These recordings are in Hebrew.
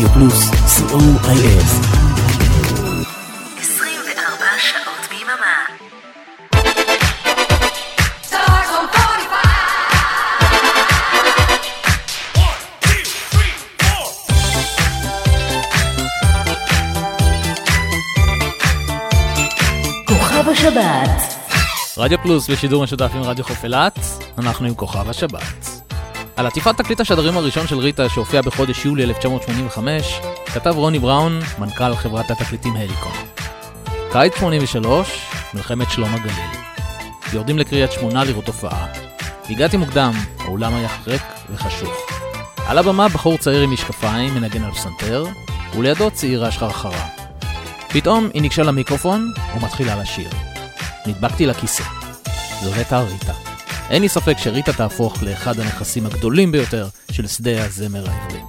רדיו פלוס, co.il. 24 שעות ביממה. כוכב השבת, רדיו פלוס בשידור משותף עם רדיו חוף אילת, אנחנו עם כוכב השבת. על עטיפת תקליט השדרים הראשון של ריטה שהופיע בחודש יולי 1985, כתב רוני בראון, מנכ"ל חברת התקליטים הליקון. קיץ 83, מלחמת שלום הגליל. יורדים לקריית שמונה לראות הופעה. הגעתי מוקדם, האולם היה ריק וחשוך. על הבמה בחור צעיר עם משקפיים, מנגן על פסנתר, ולידו צעירה שחרחרה. פתאום היא ניגשה למיקרופון ומתחילה לשיר. נדבקתי לכיסא. זו הייתה ריטה. אין לי ספק שריטה תהפוך לאחד הנכסים הגדולים ביותר של שדה הזמר העברי.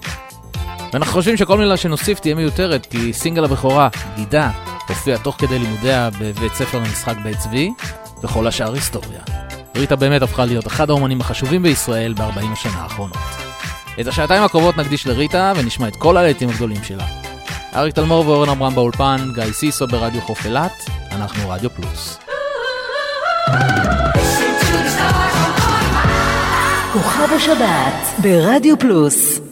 ואנחנו חושבים שכל מילה שנוסיף תהיה מיותרת, כי סינגל הבכורה, בגידה, הופיע תוך כדי לימודיה בבית ספר למשחק בית צבי, וכל השאר היסטוריה. ריטה באמת הפכה להיות אחד האומנים החשובים בישראל ב-40 השנה האחרונות. את השעתיים הקרובות נקדיש לריטה, ונשמע את כל הלהיטים הגדולים שלה. אריק תלמור ואורן עמרם באולפן, גיא סיסו ברדיו חוף אילת, אנחנו רדיו פלוס. כוכב השבת, ברדיו פלוס.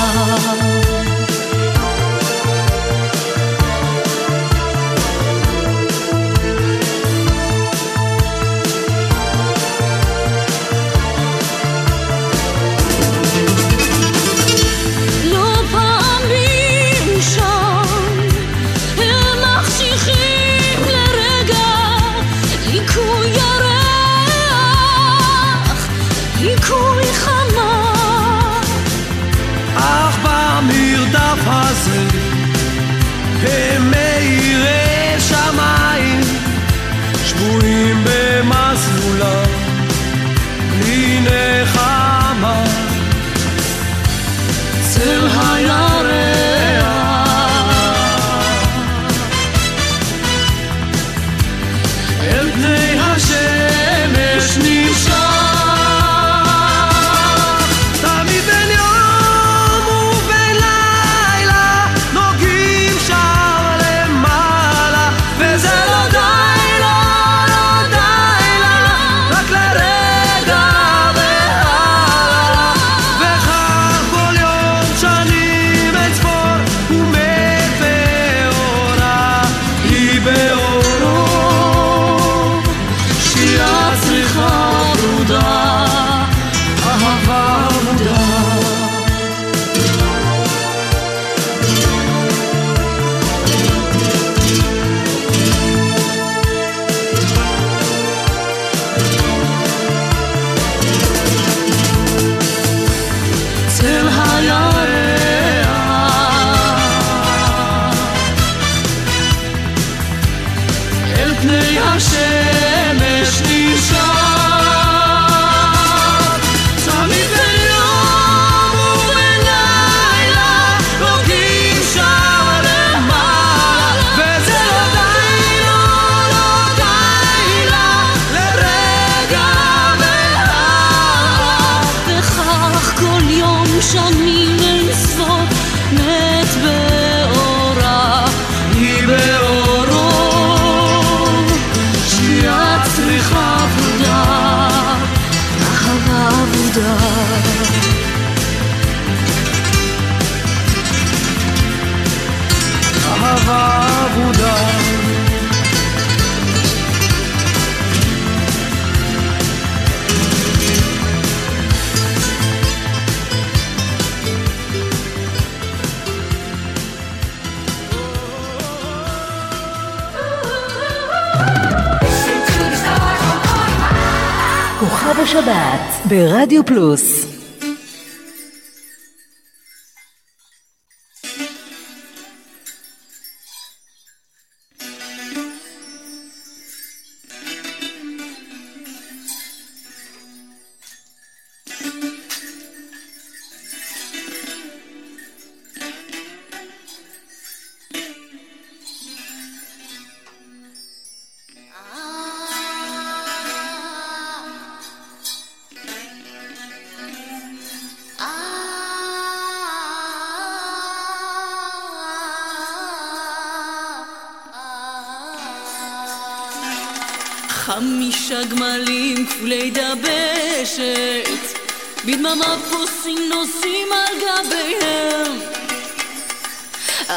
啊 ברדיו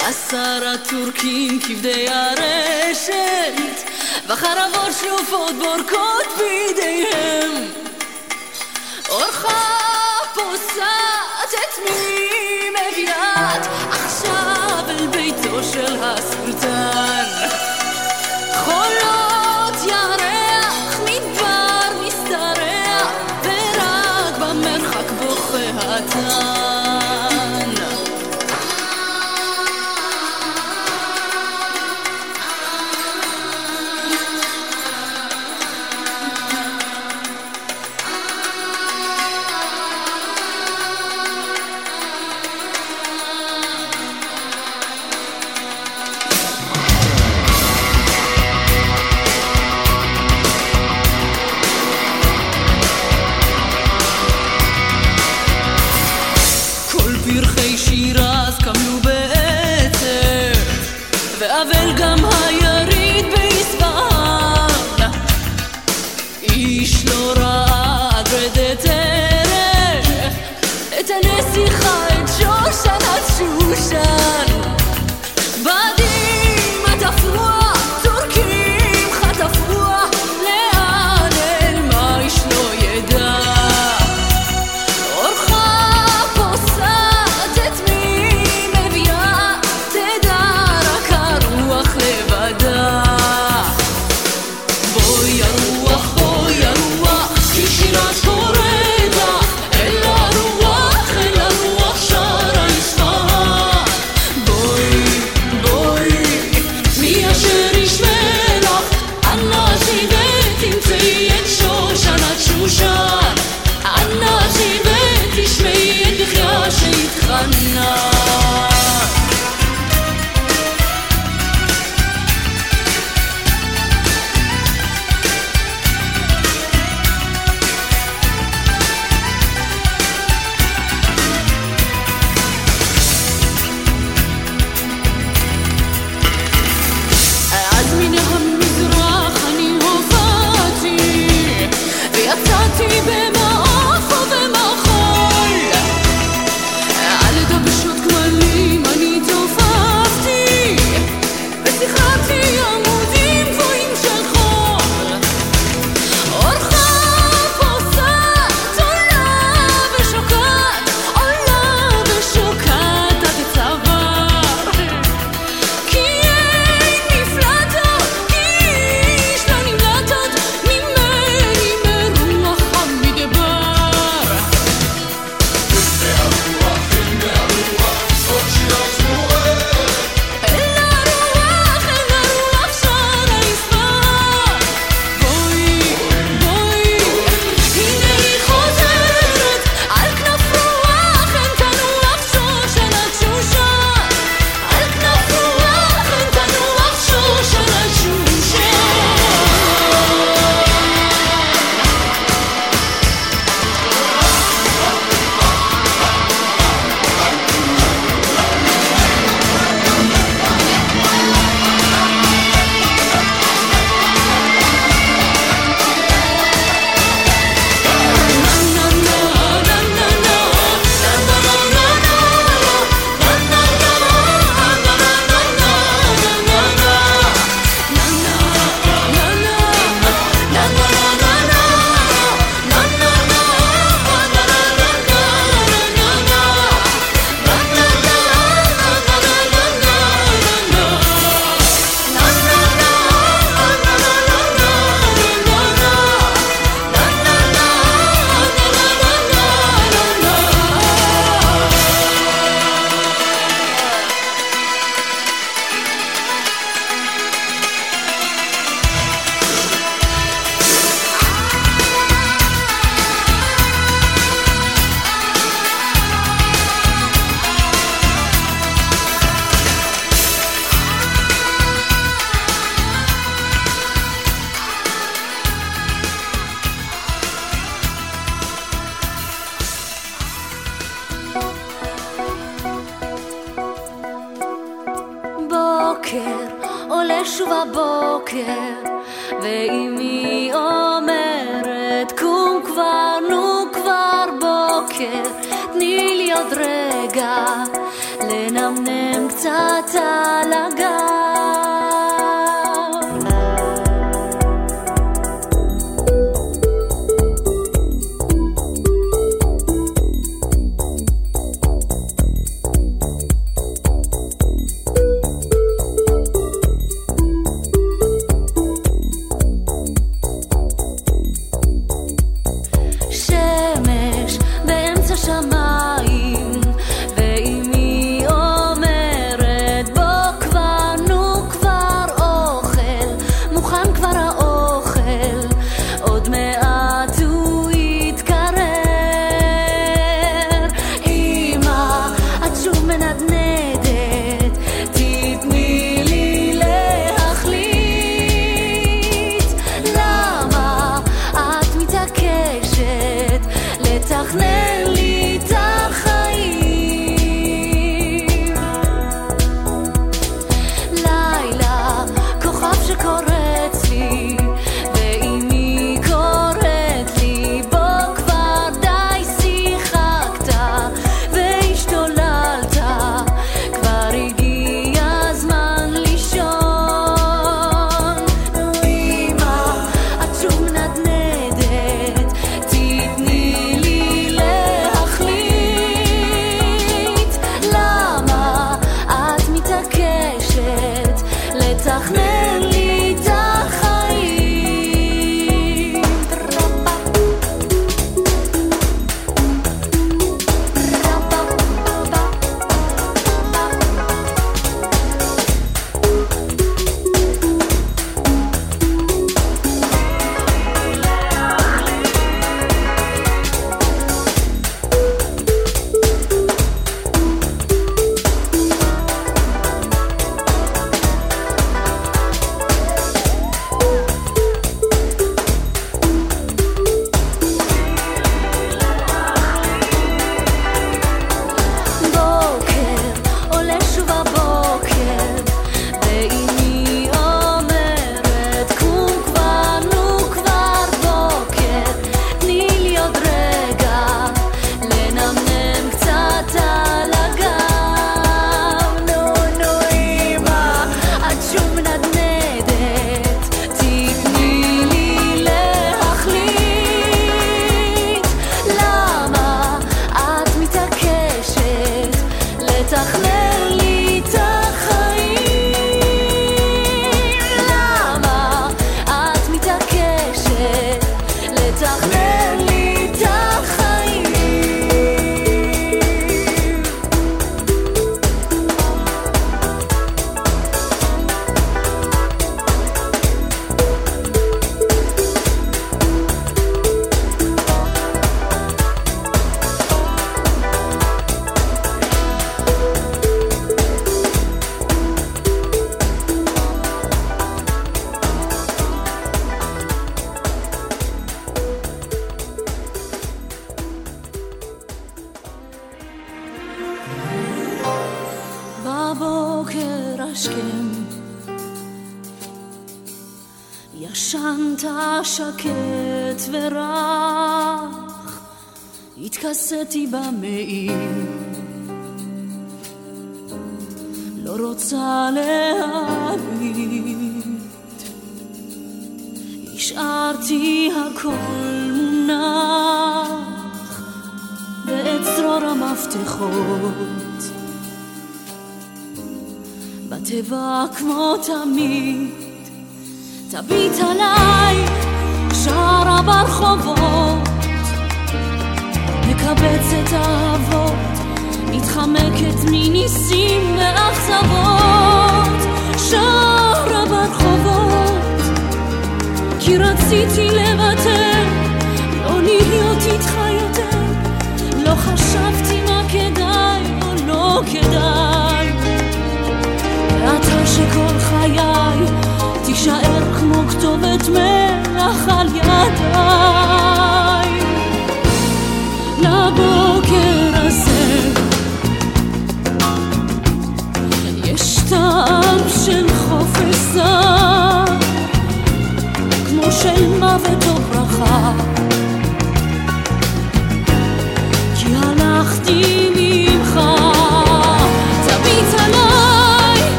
עשרה טורקים כבדי הרשת, וחרבות שלופות בורקות בידיהם. אורחה פוסעת את מי מביאת עכשיו אל ביתו של הסולטן.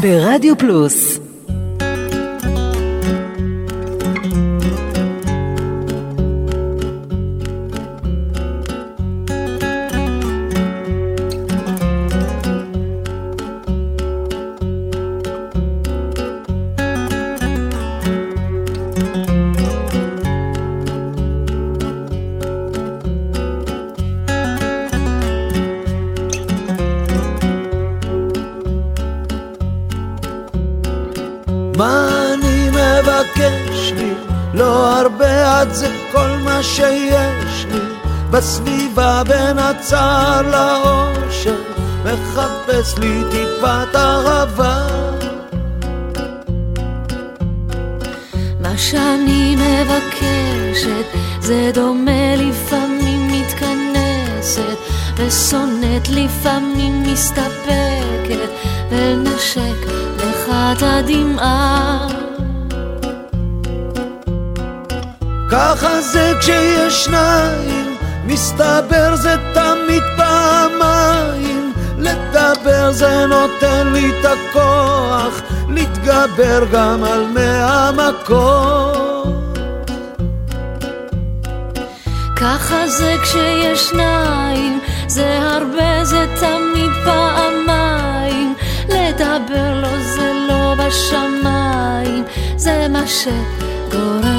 ברדיו פלוס. בסביבה בין הצער לאושר, מחפש לי טיפת ערבה. מה שאני מבקשת, זה דומה לפעמים מתכנסת, ושונאת לפעמים מסתפקת, ונשק לך את הדמעה. ככה זה כשיש שניים מסתבר זה תמיד פעמיים, לדבר זה נותן לי את הכוח, להתגבר גם על מאה מכות. ככה זה כשיש שניים, זה הרבה, זה תמיד פעמיים, לדבר לו זה לא בשמיים, זה מה שגורם.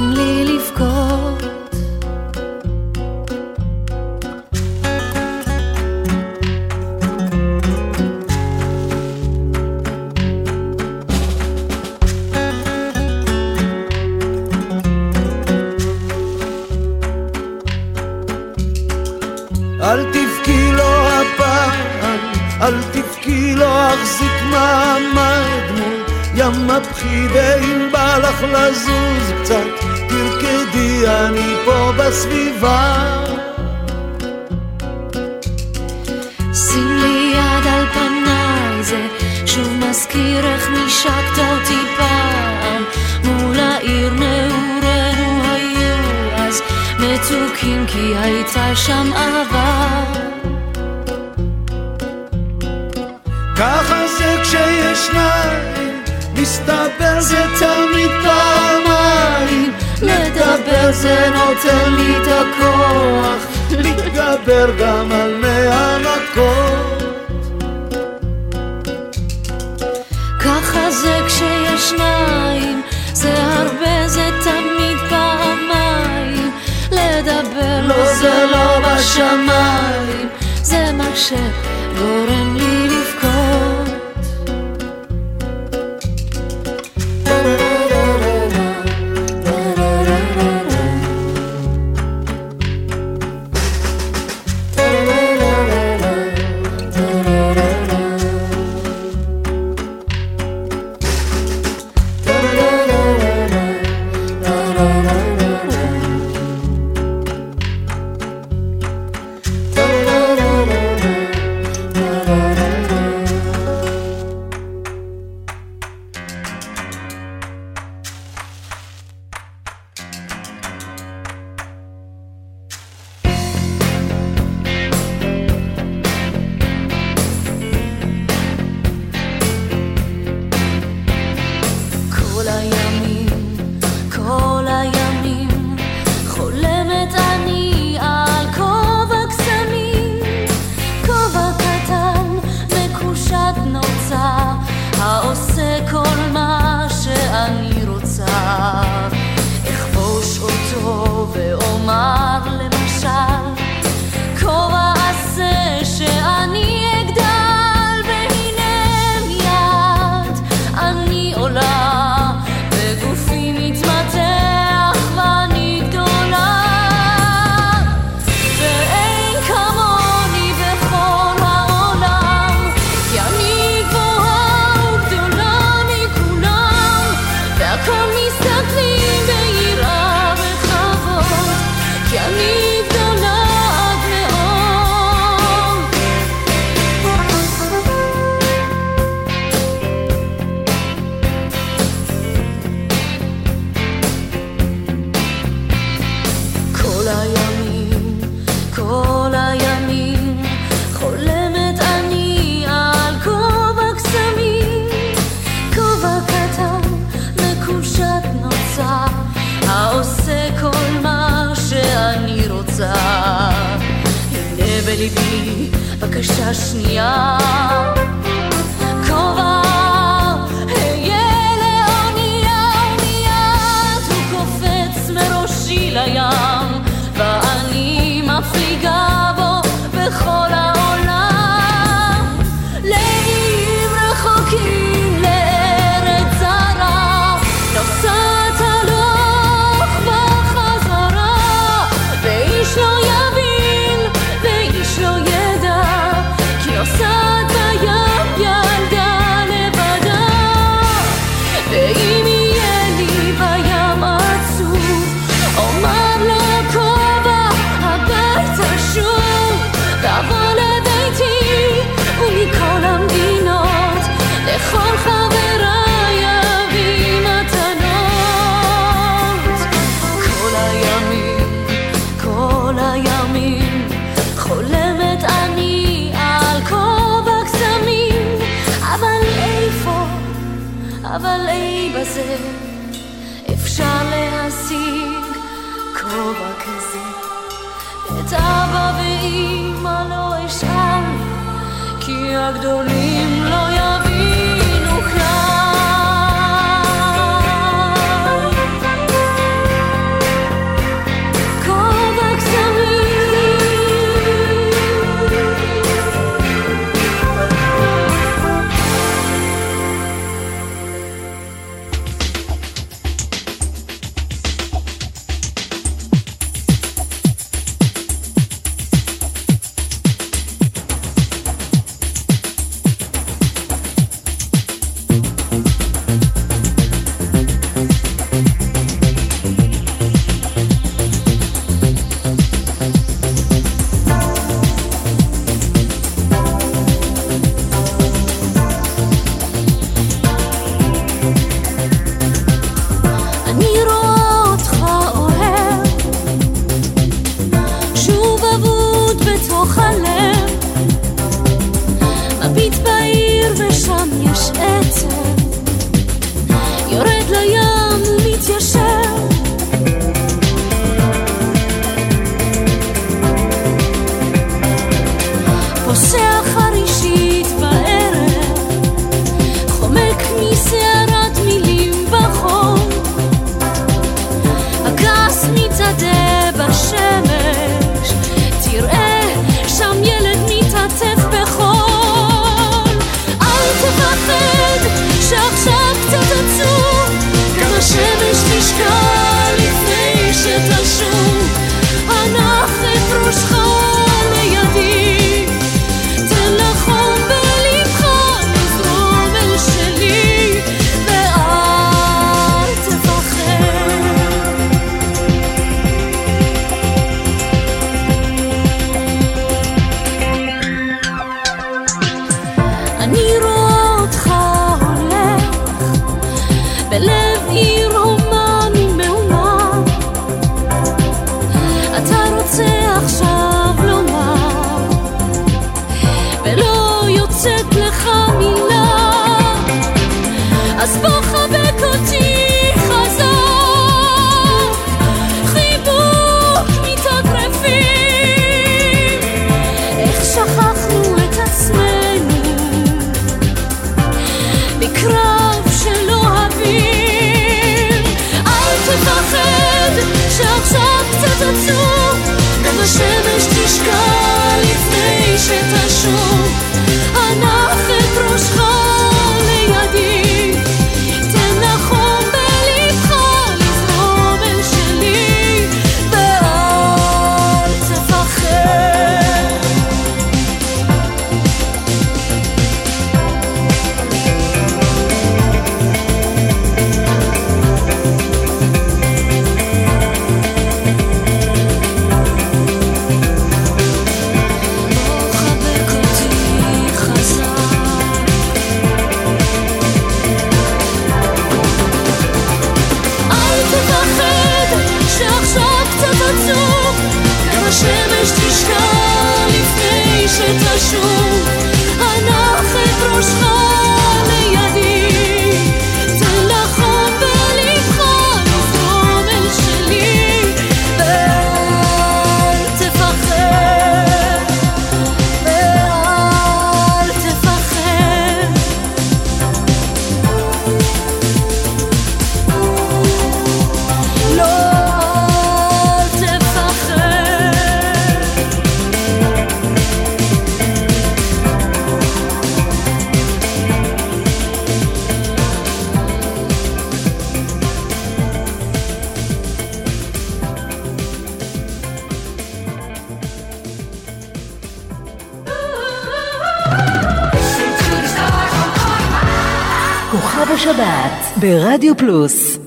ברדיו פלוס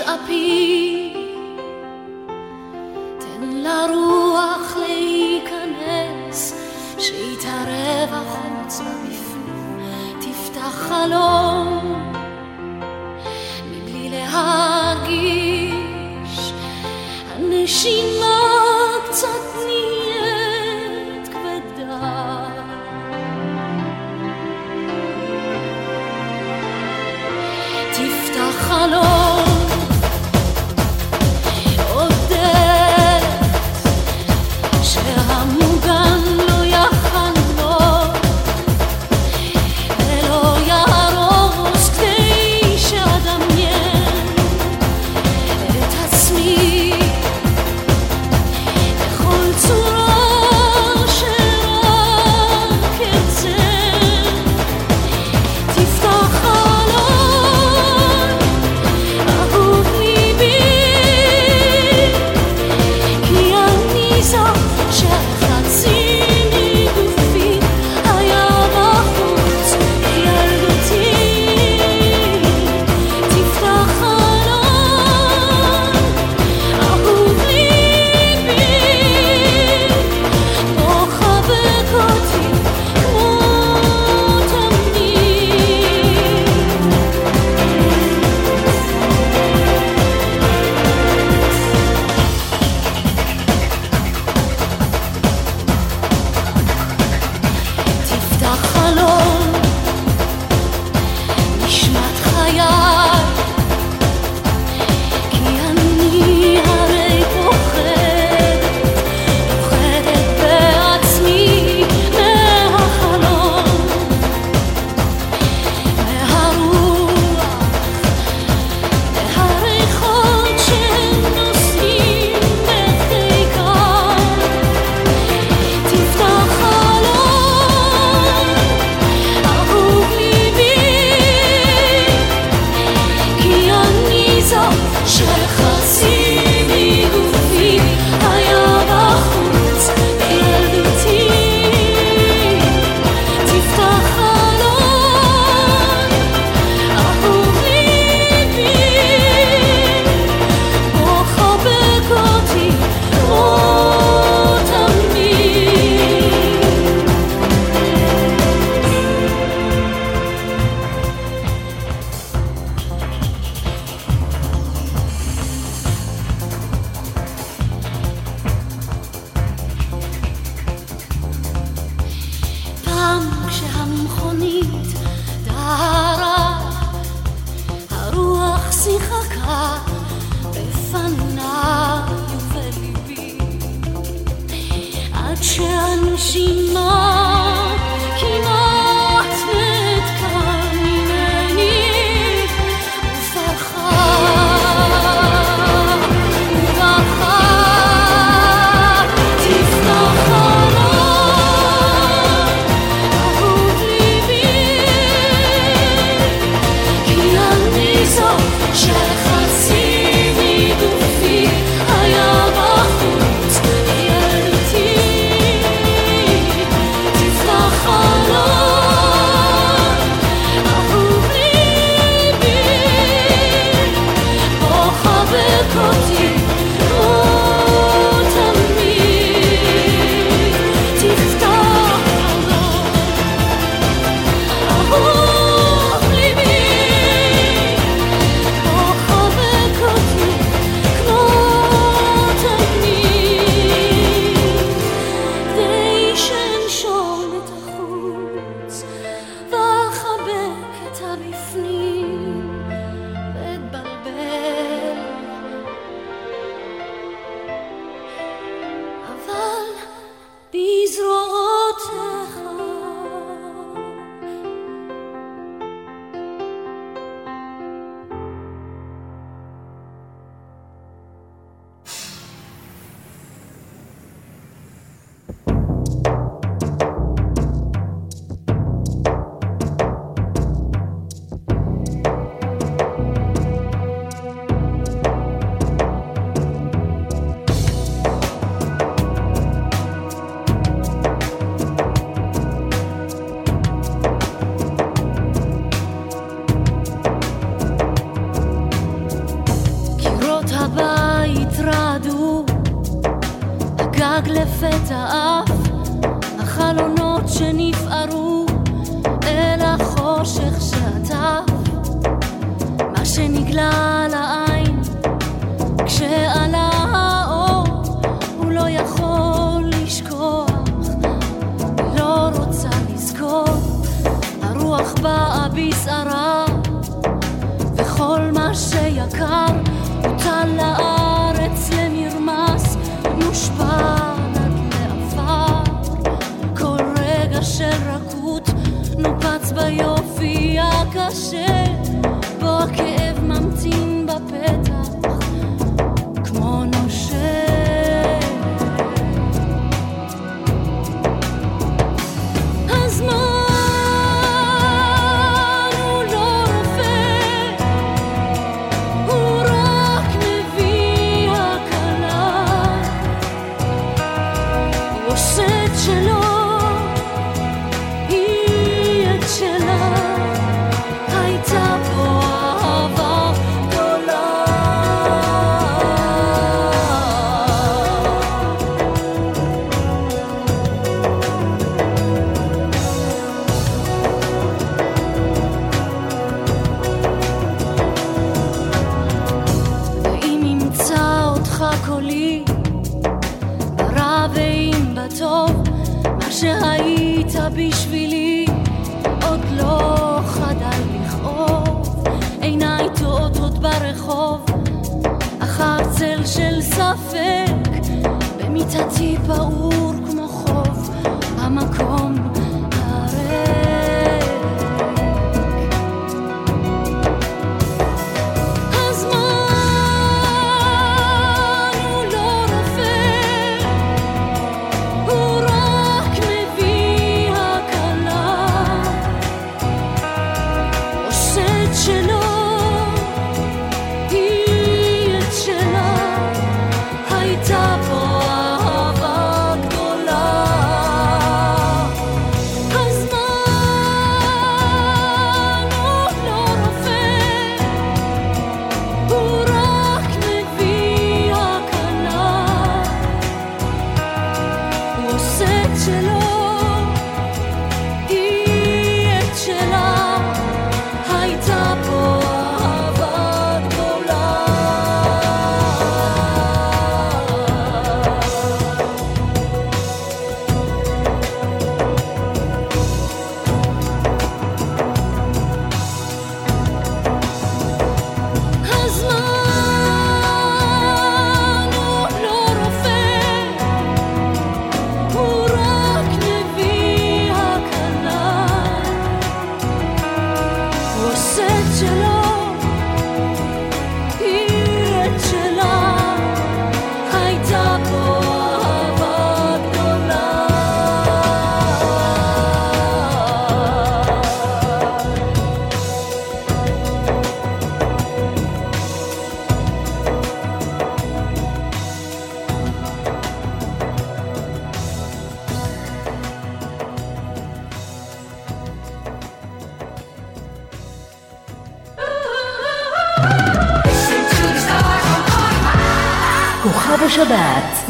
not piece.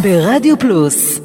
ברדיו פלוס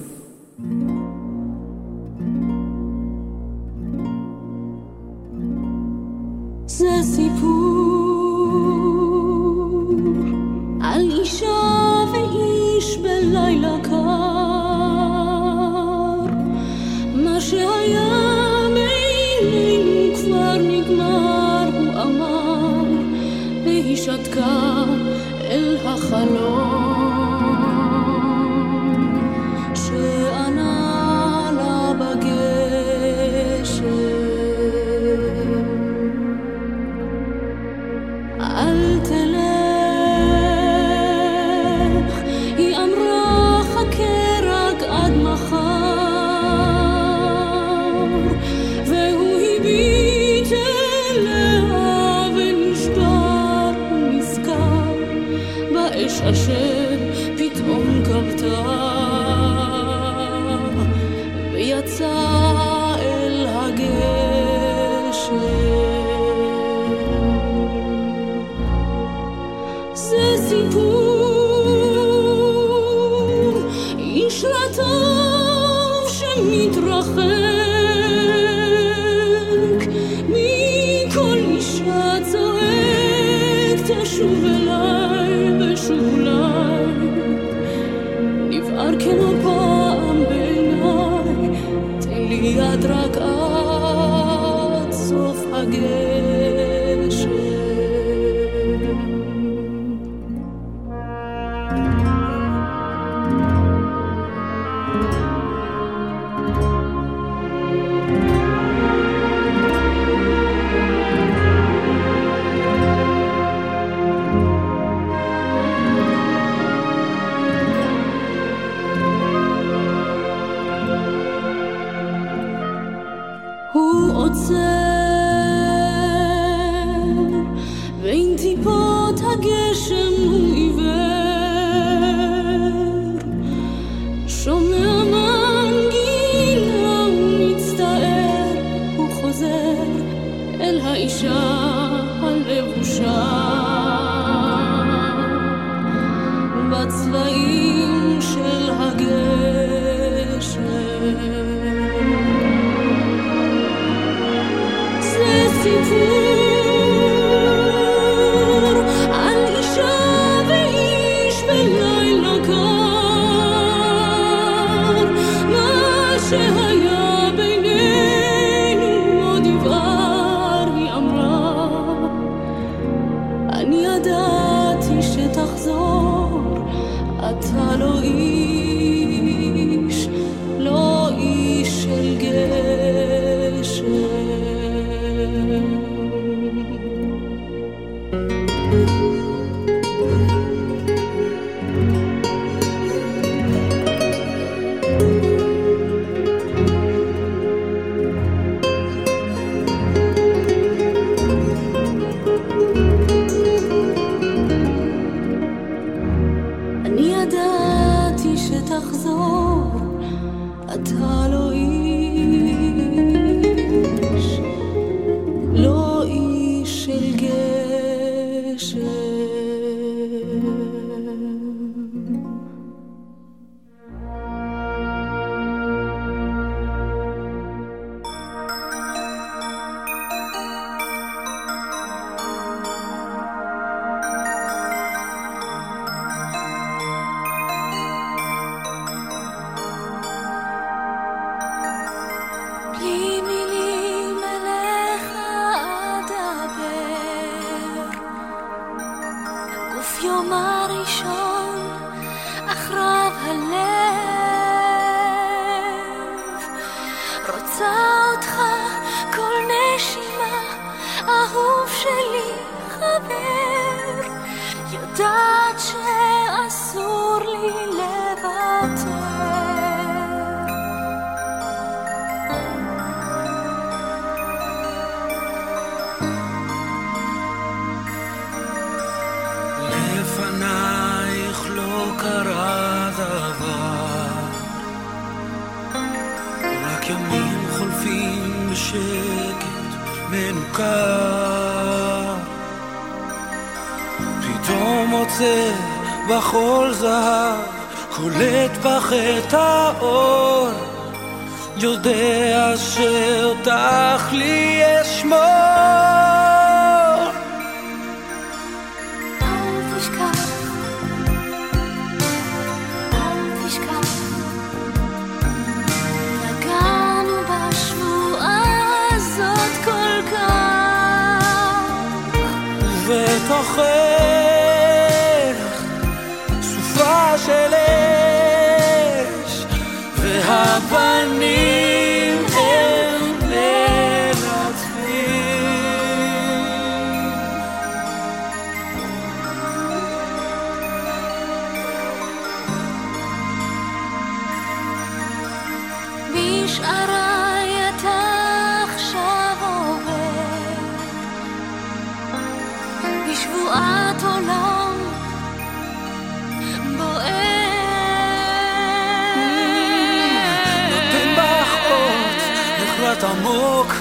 נחרט עמוק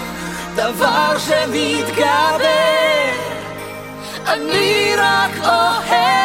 דבר שמתגבר. אני רק אוהבת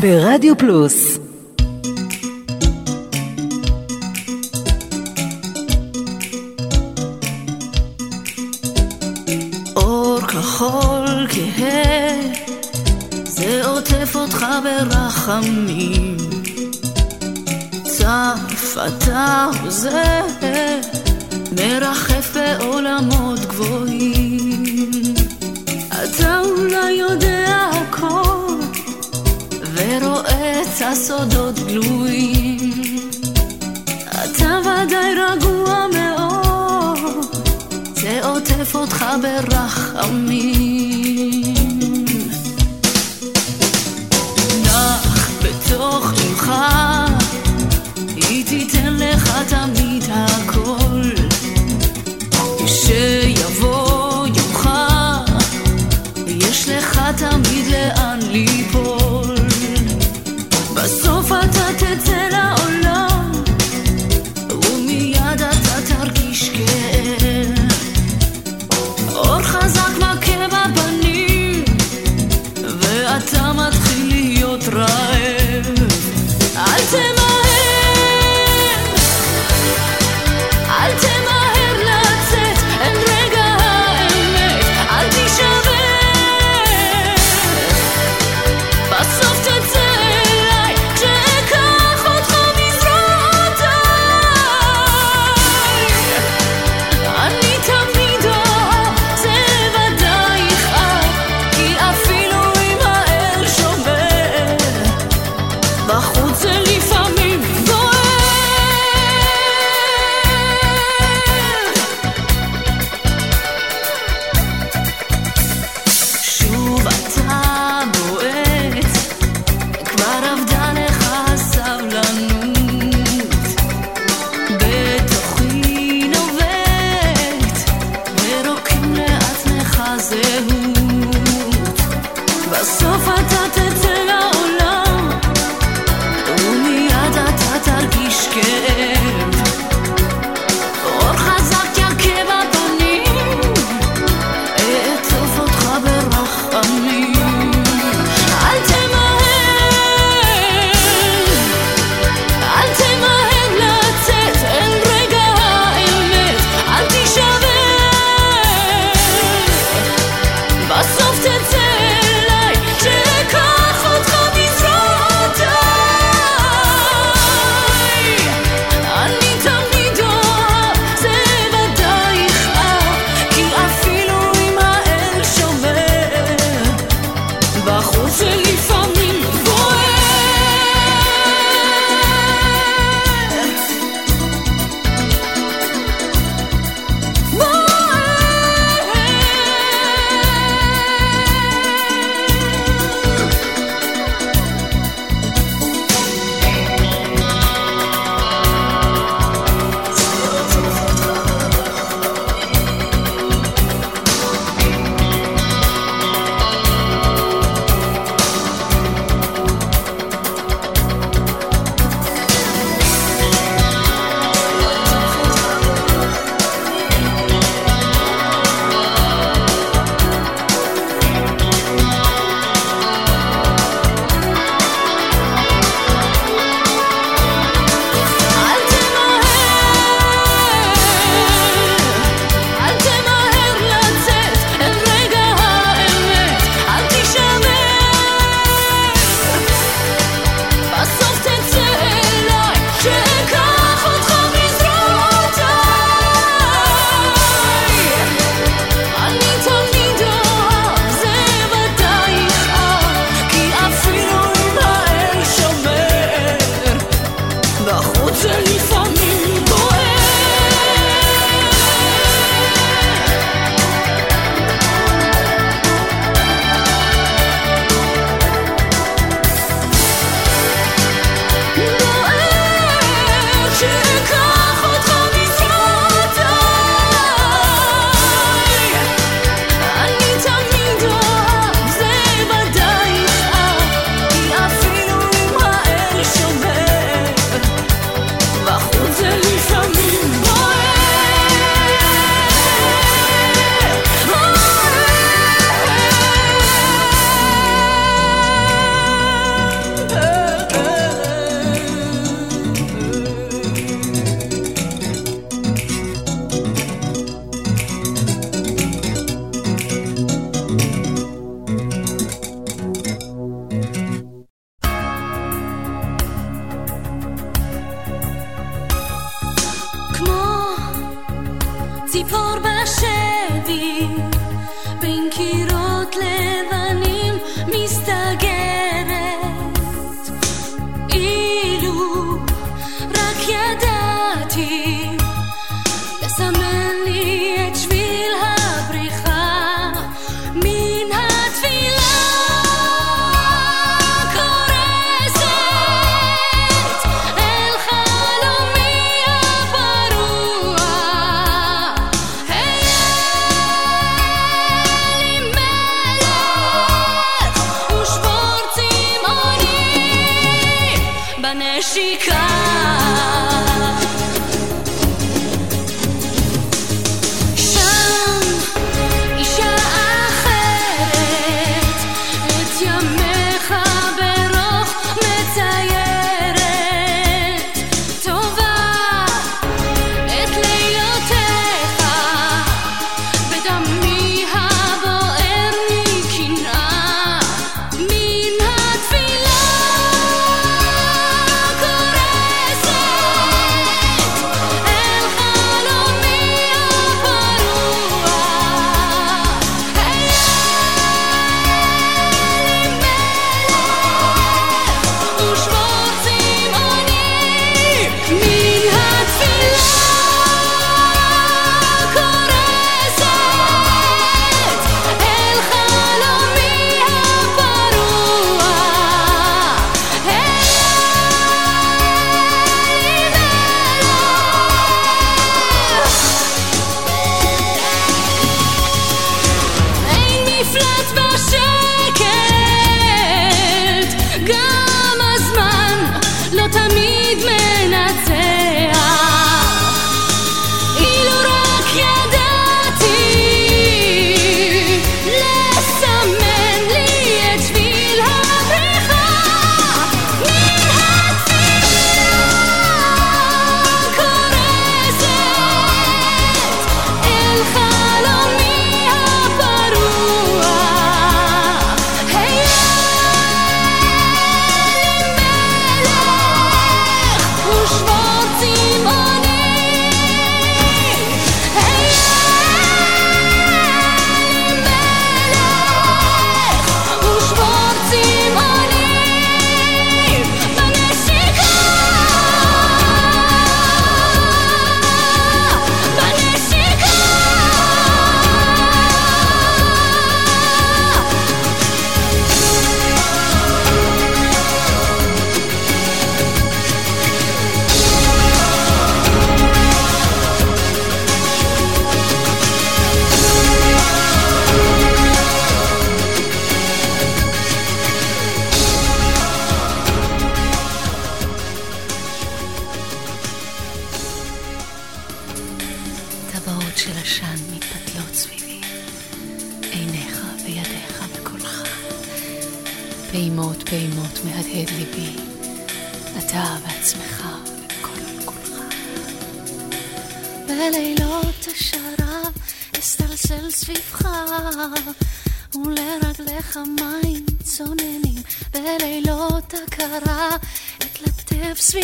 ברדיו פלוס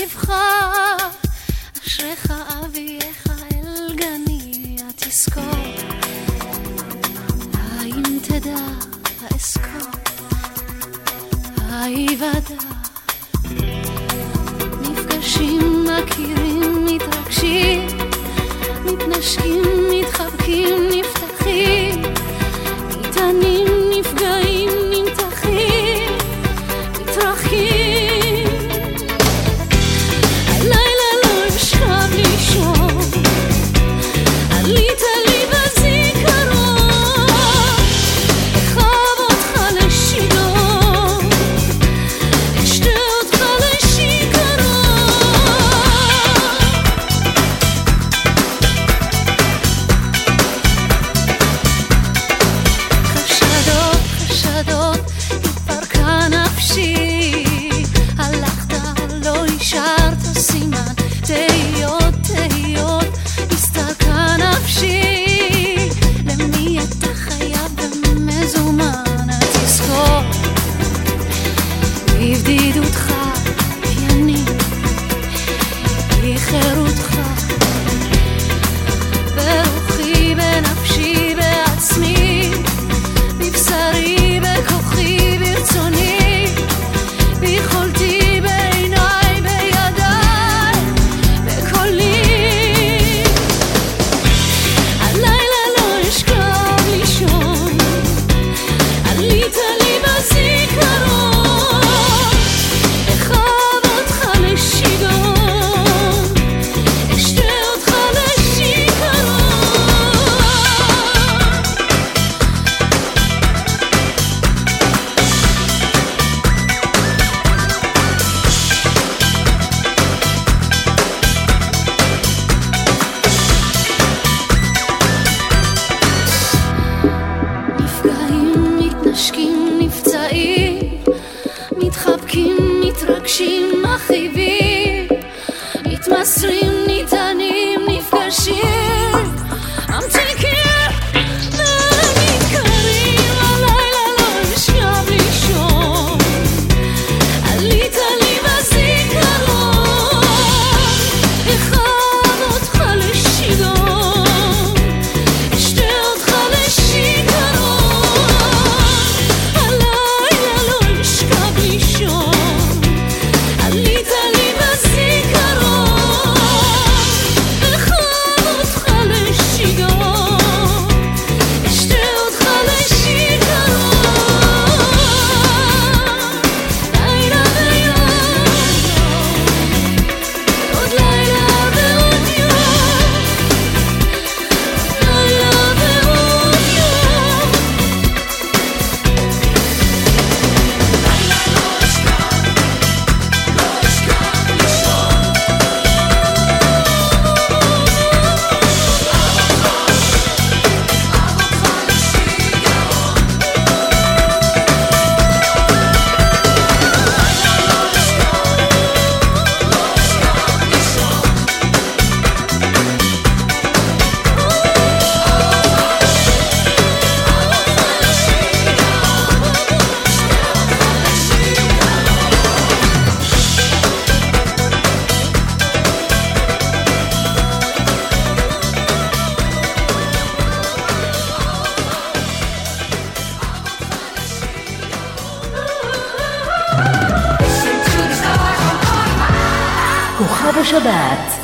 fera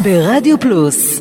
ברדיו פלוס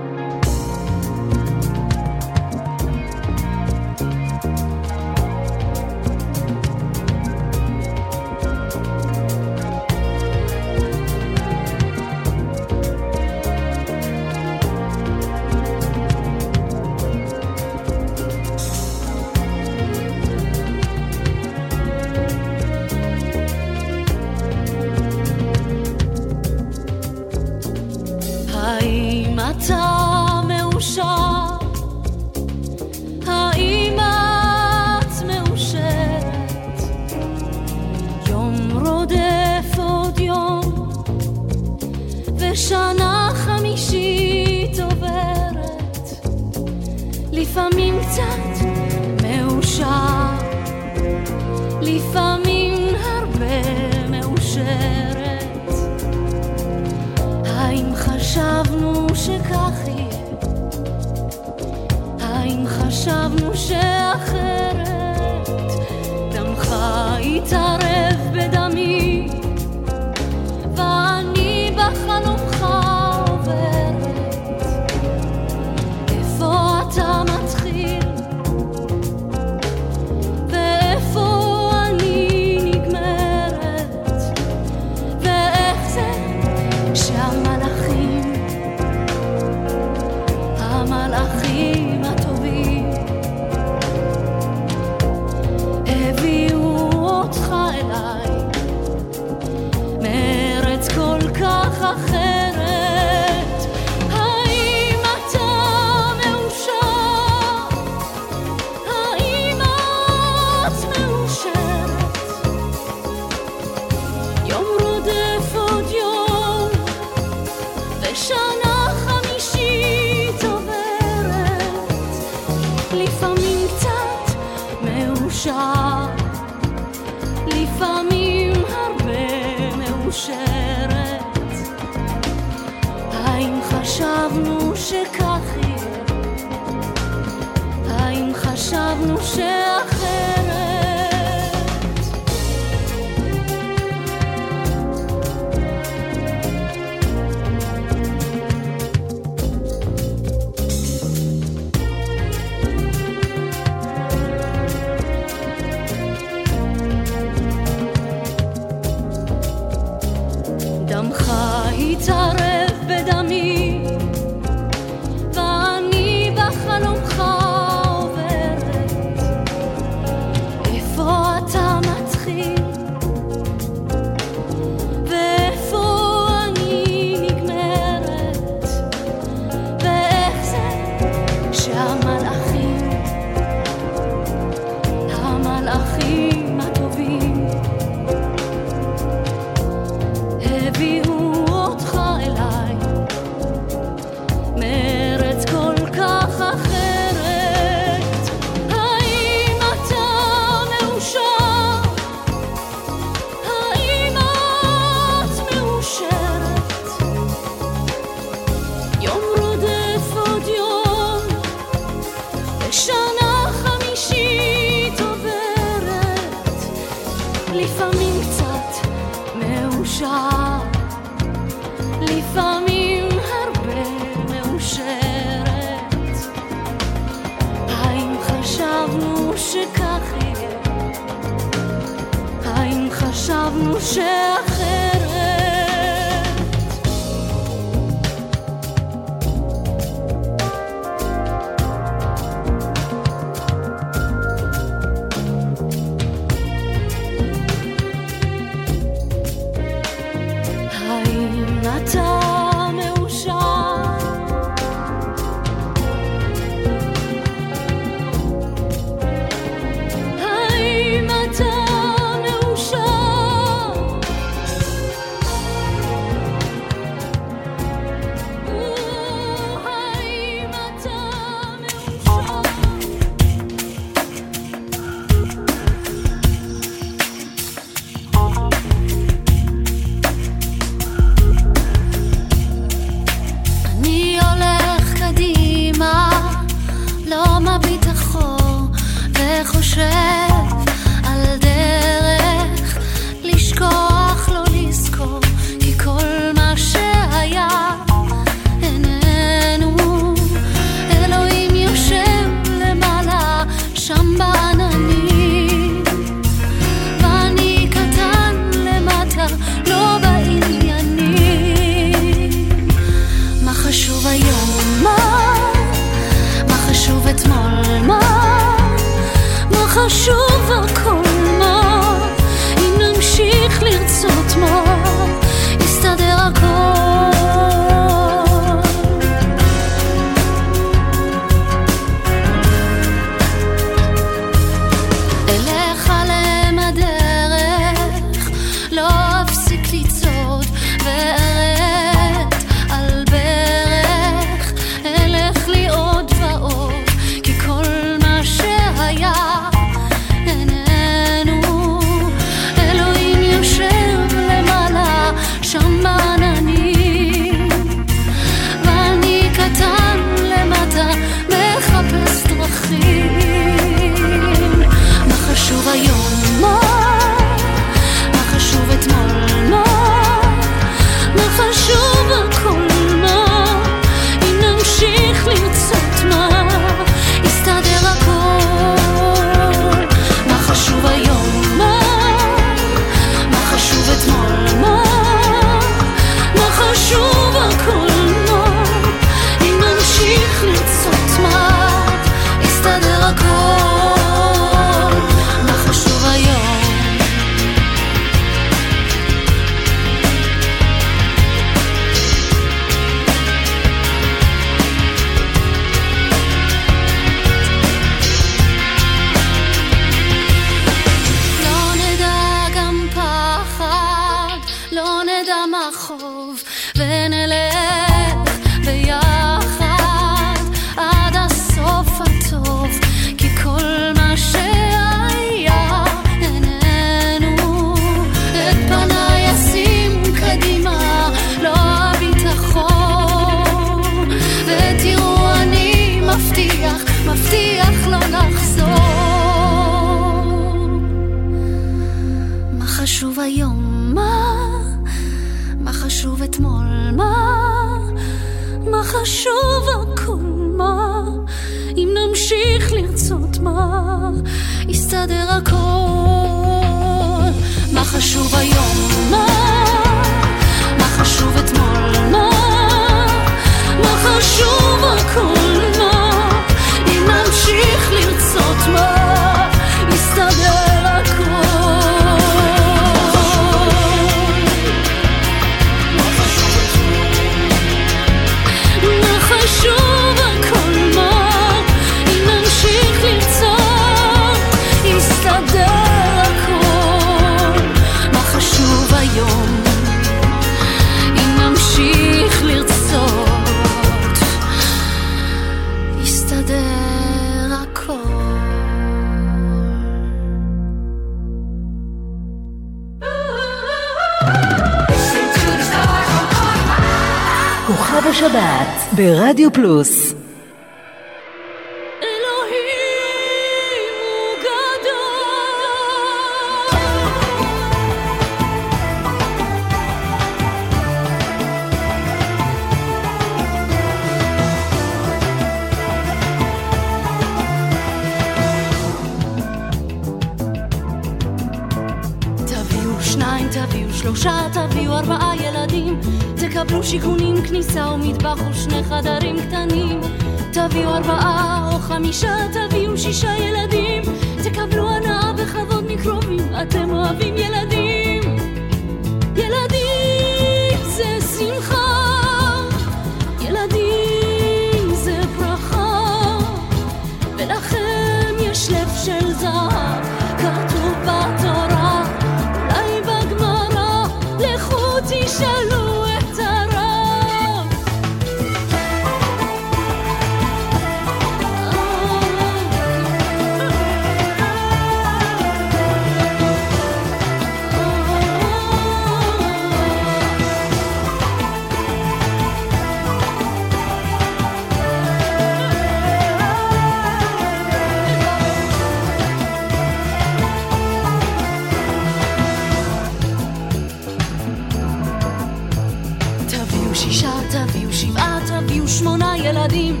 שישה, תביאו שבעה, תביאו שמונה ילדים.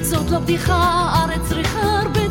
זאת לא בדיחה, הארץ צריכה הרבה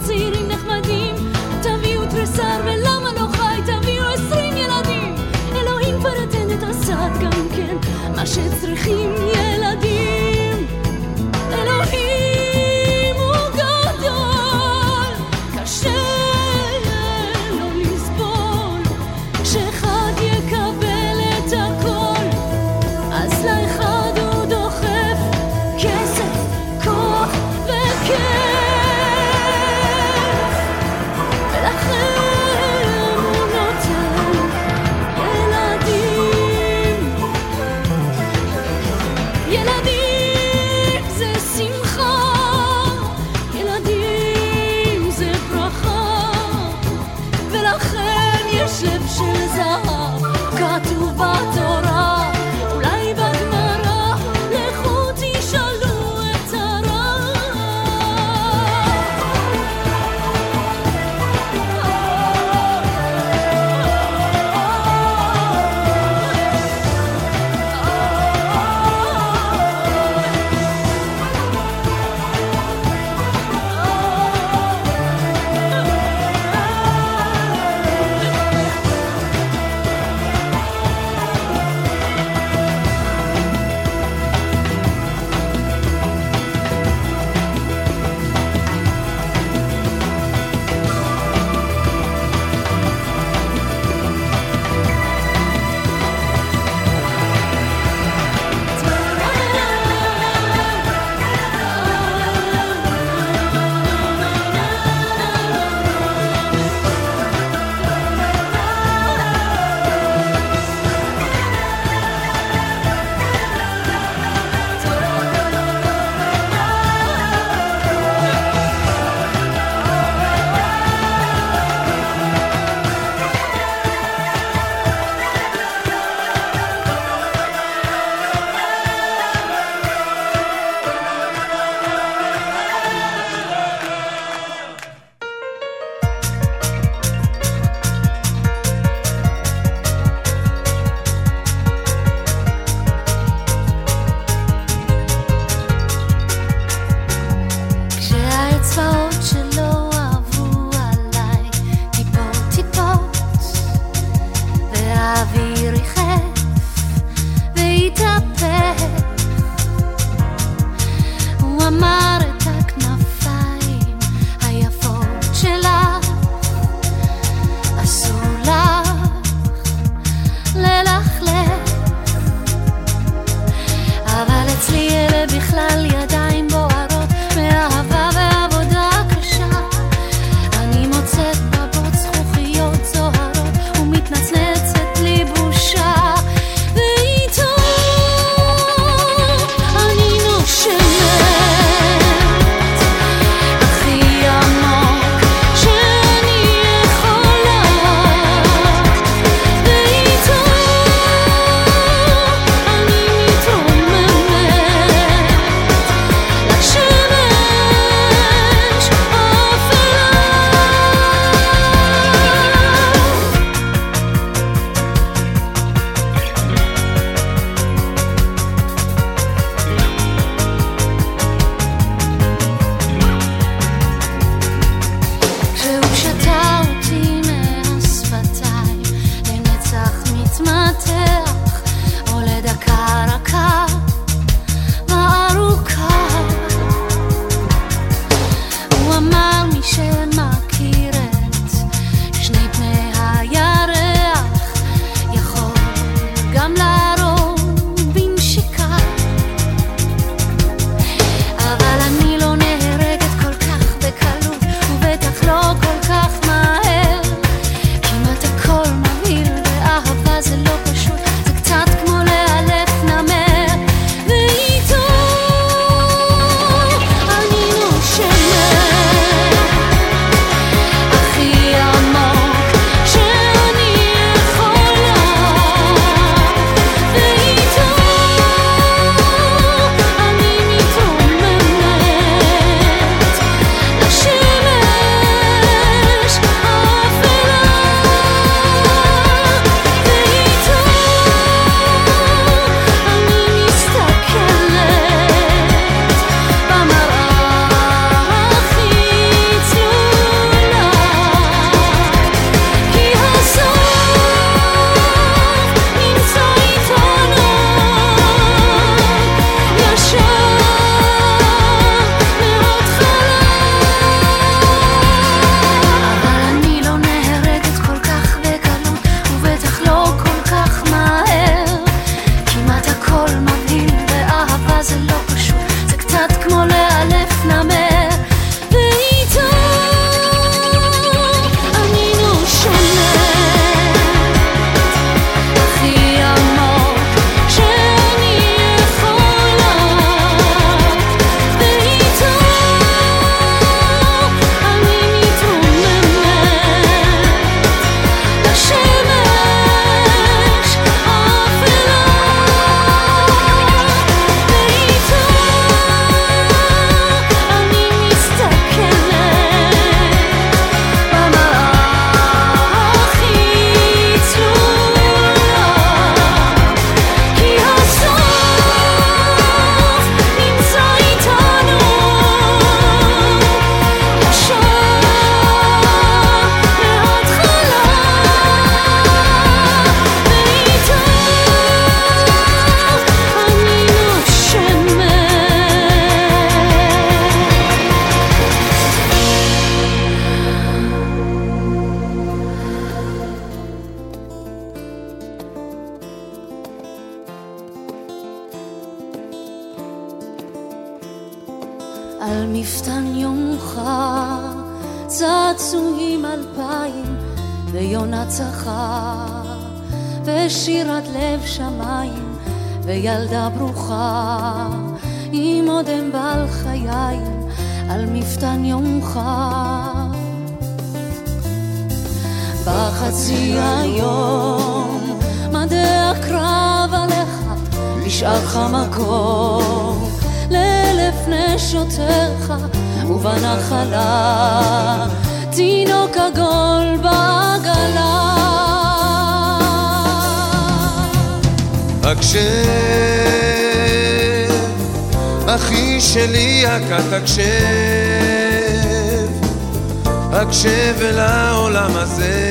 הקשב אל העולם הזה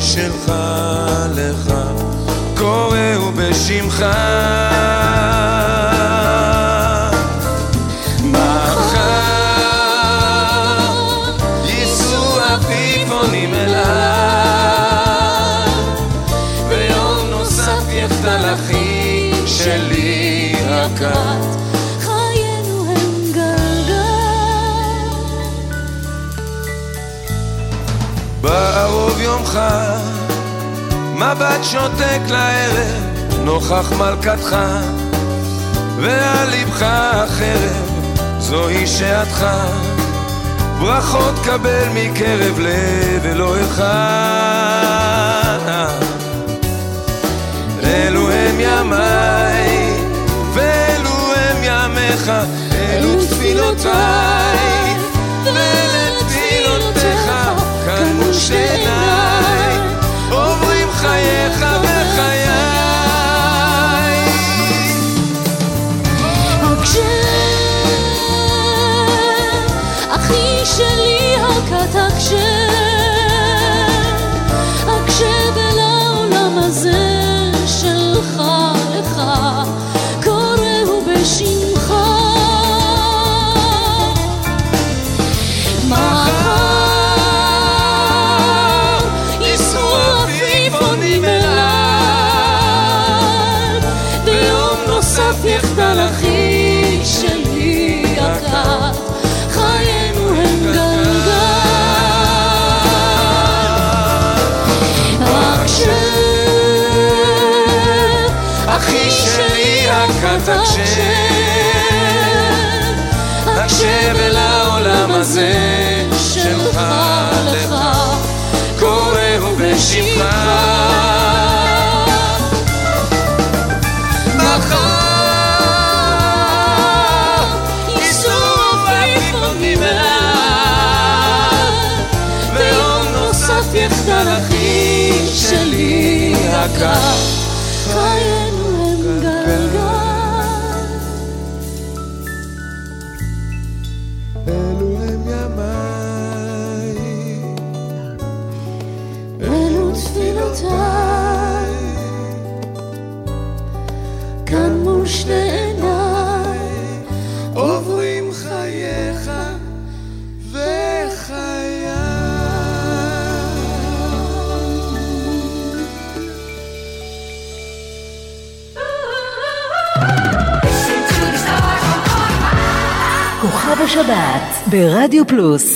שלך לך, קוראו בשמך יומך, מבט שותק לערב, נוכח מלכתך, ועל לבך החרב, זוהי שעתך. ברכות קבל מקרב לב אלוהיך. אלו הם ימיי ימיך, אלו תפילותיי, שיניי, עוברים חייך הקשב אל העולם הזה שלך לך, קוראו בשמך. יחדל אחי שלי הקר, בשבת ברדיו פלוס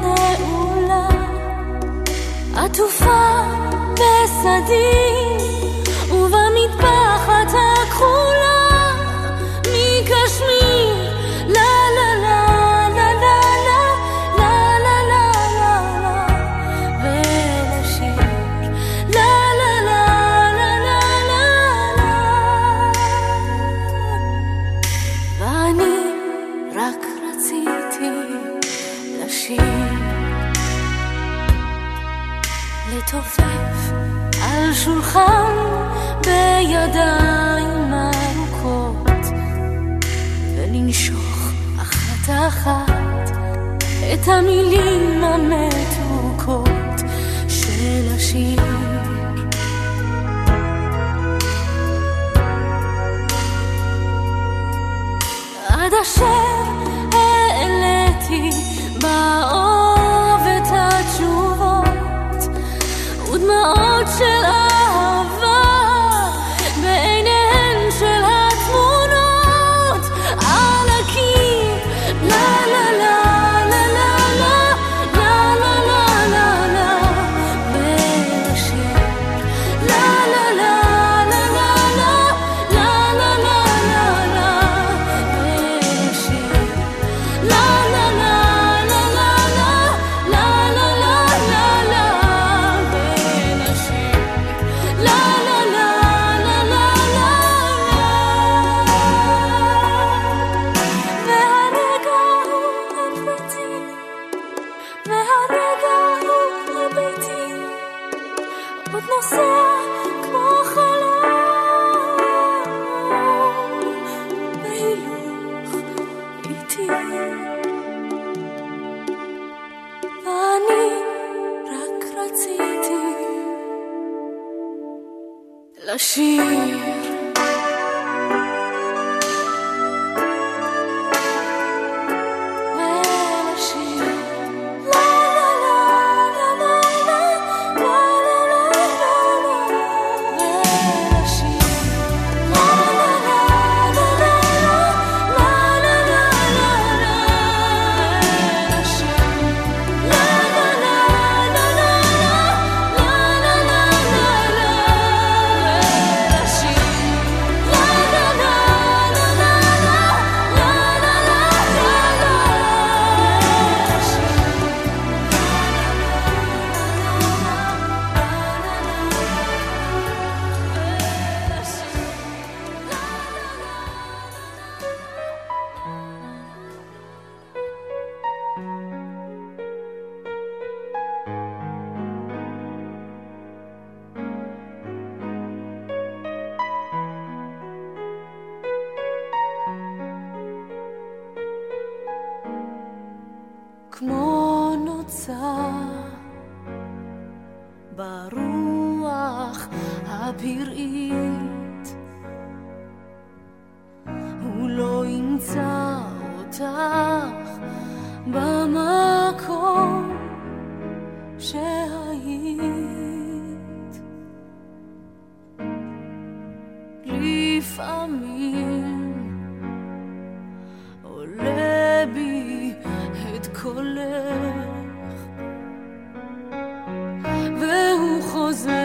נעולה, עטופה בשדים. את המילים frozen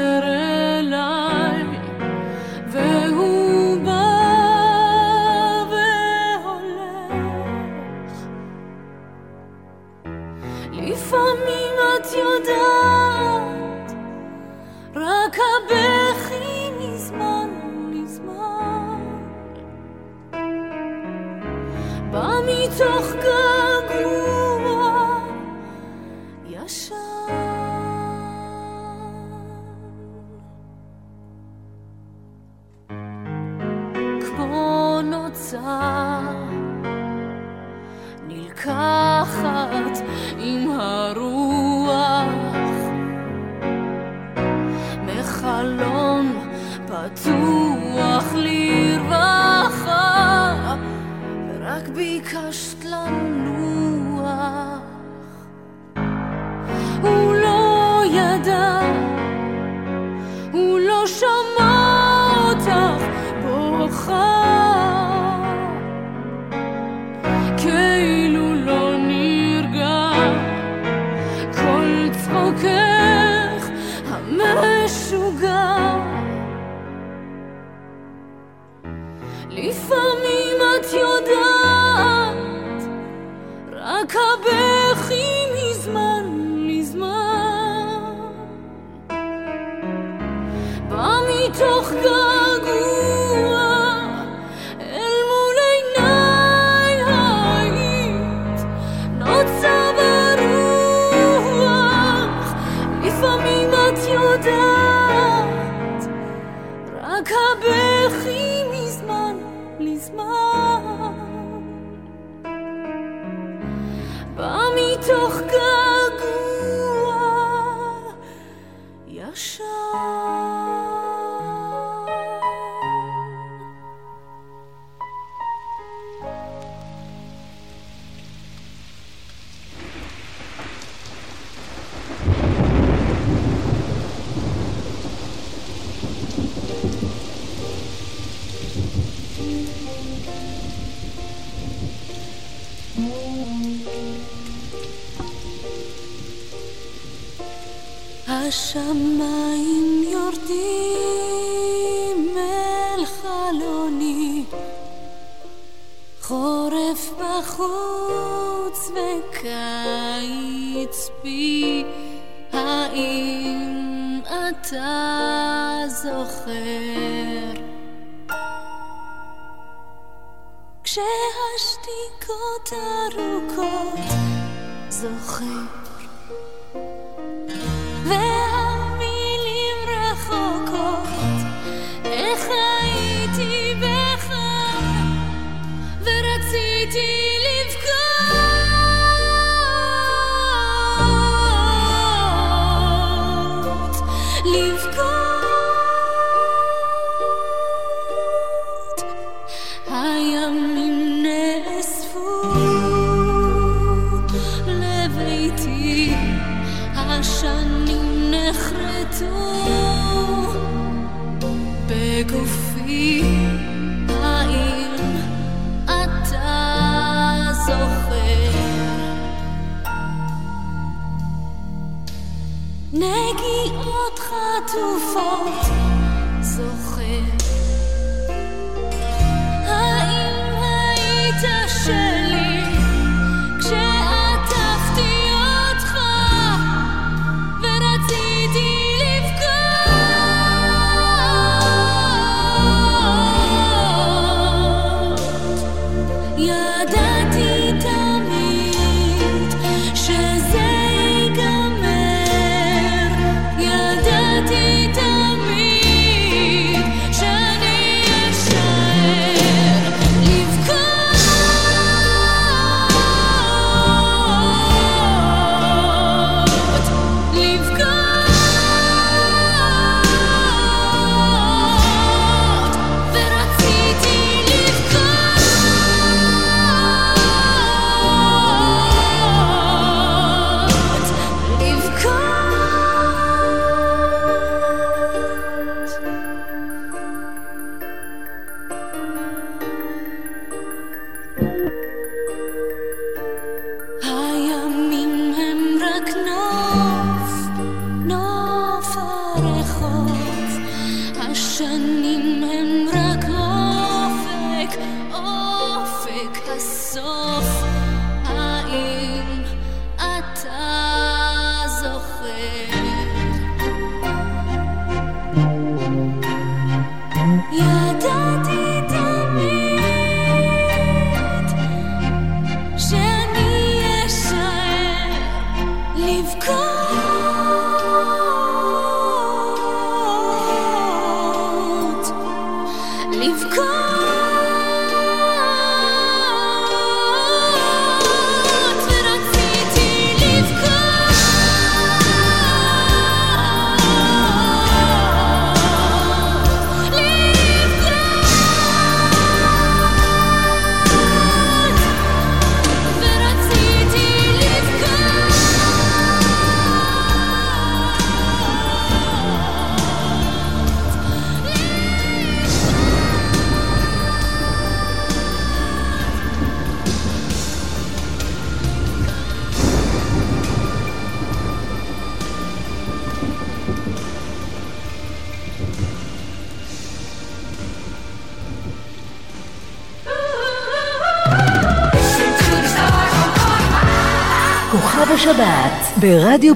השבת ברדיו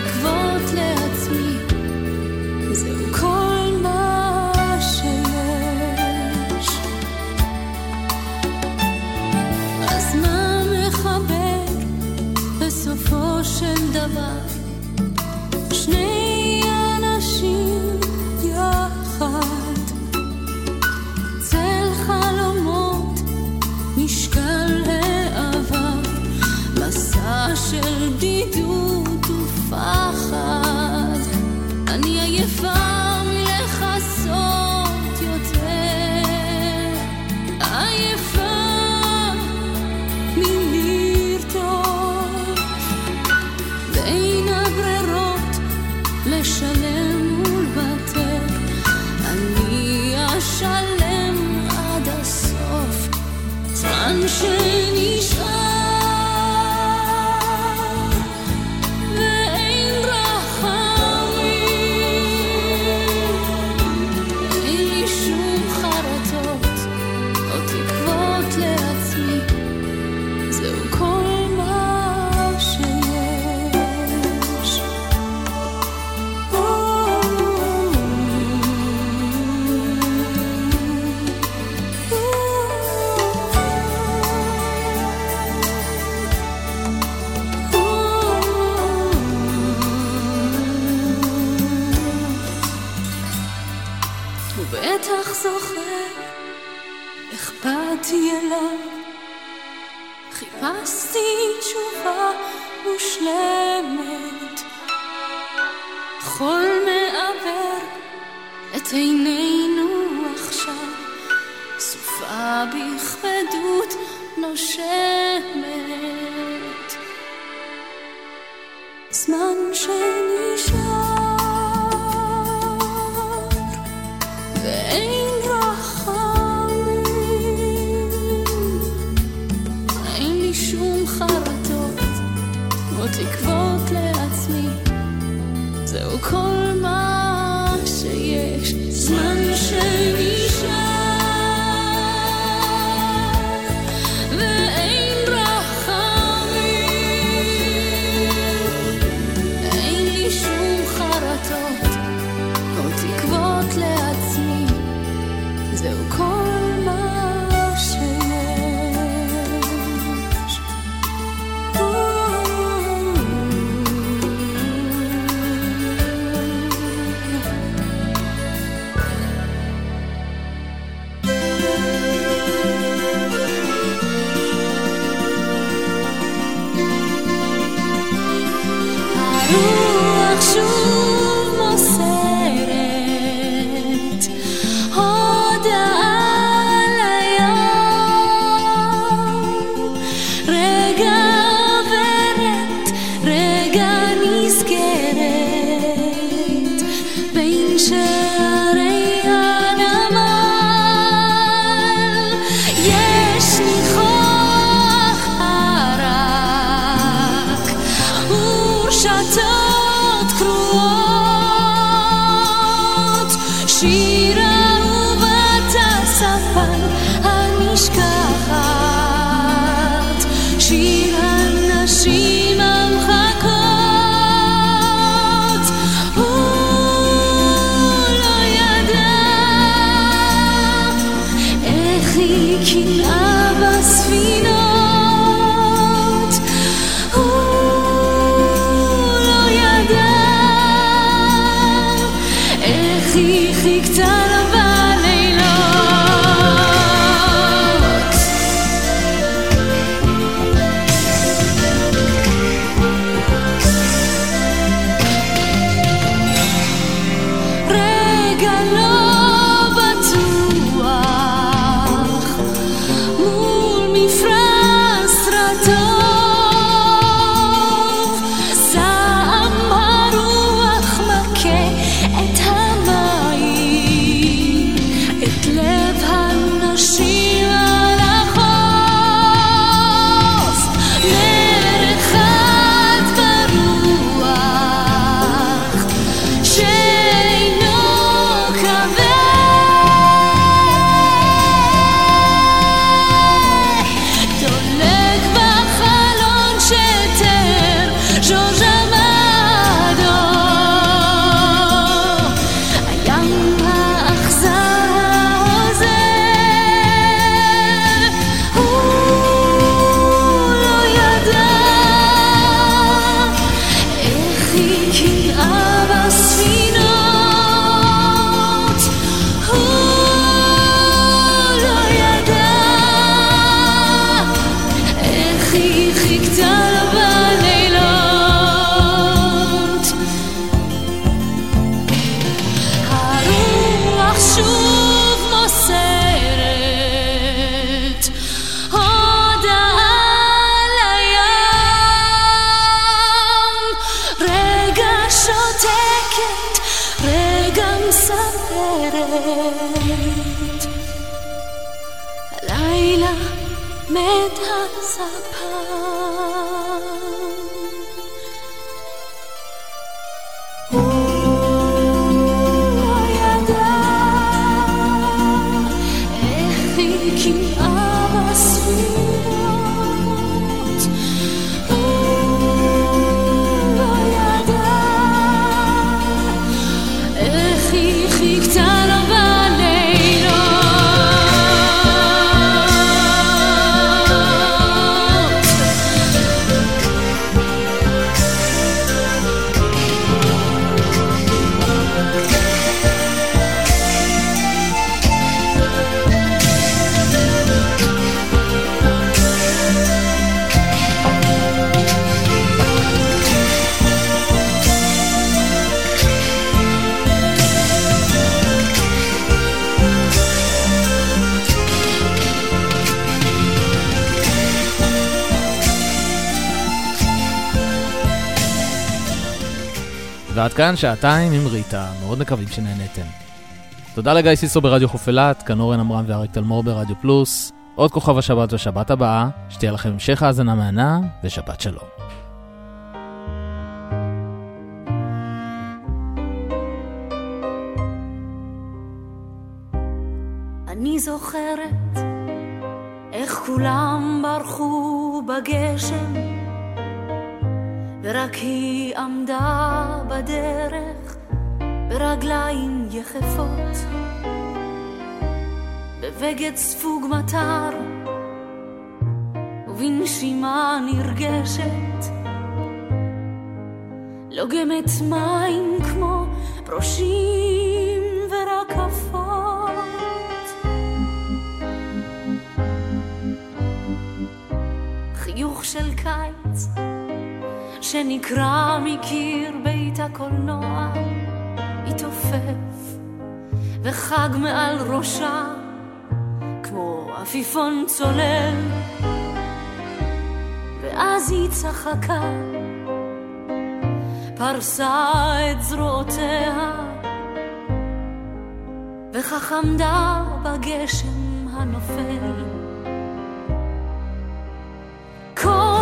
לקוות לעצמי, זהו כל מה שיש. הזמן מחבק בסופו של דבר. Keep כאן שעתיים עם ריטה, מאוד מקווים שנהנתם. תודה לגיא סיסו ברדיו חוף אילת, כאן אורן עמרם ואריק תלמור ברדיו פלוס. עוד כוכב השבת בשבת הבאה, שתהיה לכם המשך האזנה מהנה, ושבת שלום. ספוג מטר ובנשימה נרגשת, לוגמת מים כמו פרושים ורקפות. חיוך של קיץ שנקרא מקיר בית הקולנוע, התעופף וחג מעל ראשה כמו עפיפון צולל, ואז היא צחקה, פרסה את זרועותיה, וכך עמדה בגשם הנופל.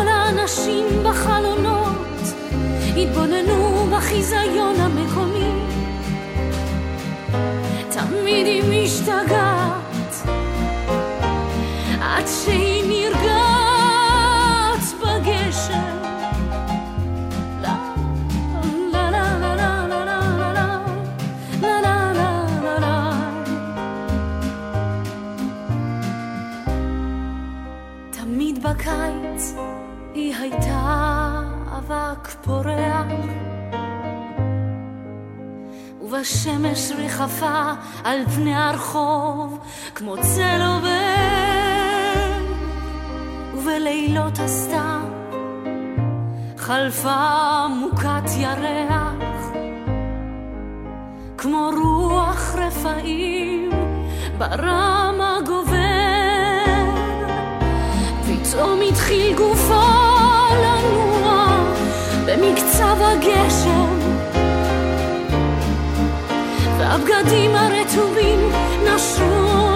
האנשים בחלונות התבוננו בחיזיון המקומי. תמיד היא משתגעת עד שהיא נרגעת בגשם. בקיץ היא הייתה אבק פורח, ובשמש ריחפה על פני הרחוב כמו צל עובר, ובלילות הסתיו. חלפה מוכת ירח, כמו רוח רפאים ברם הגובר, פתאום התחיל גופו לנוע במקצב הגשם. והבגדים הרטובים נשרו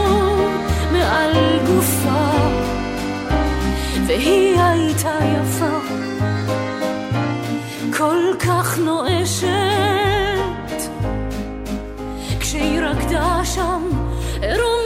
מעל גופה והיא הייתה יפה כל כך נואשת. כשהיא רקדה שם עירומה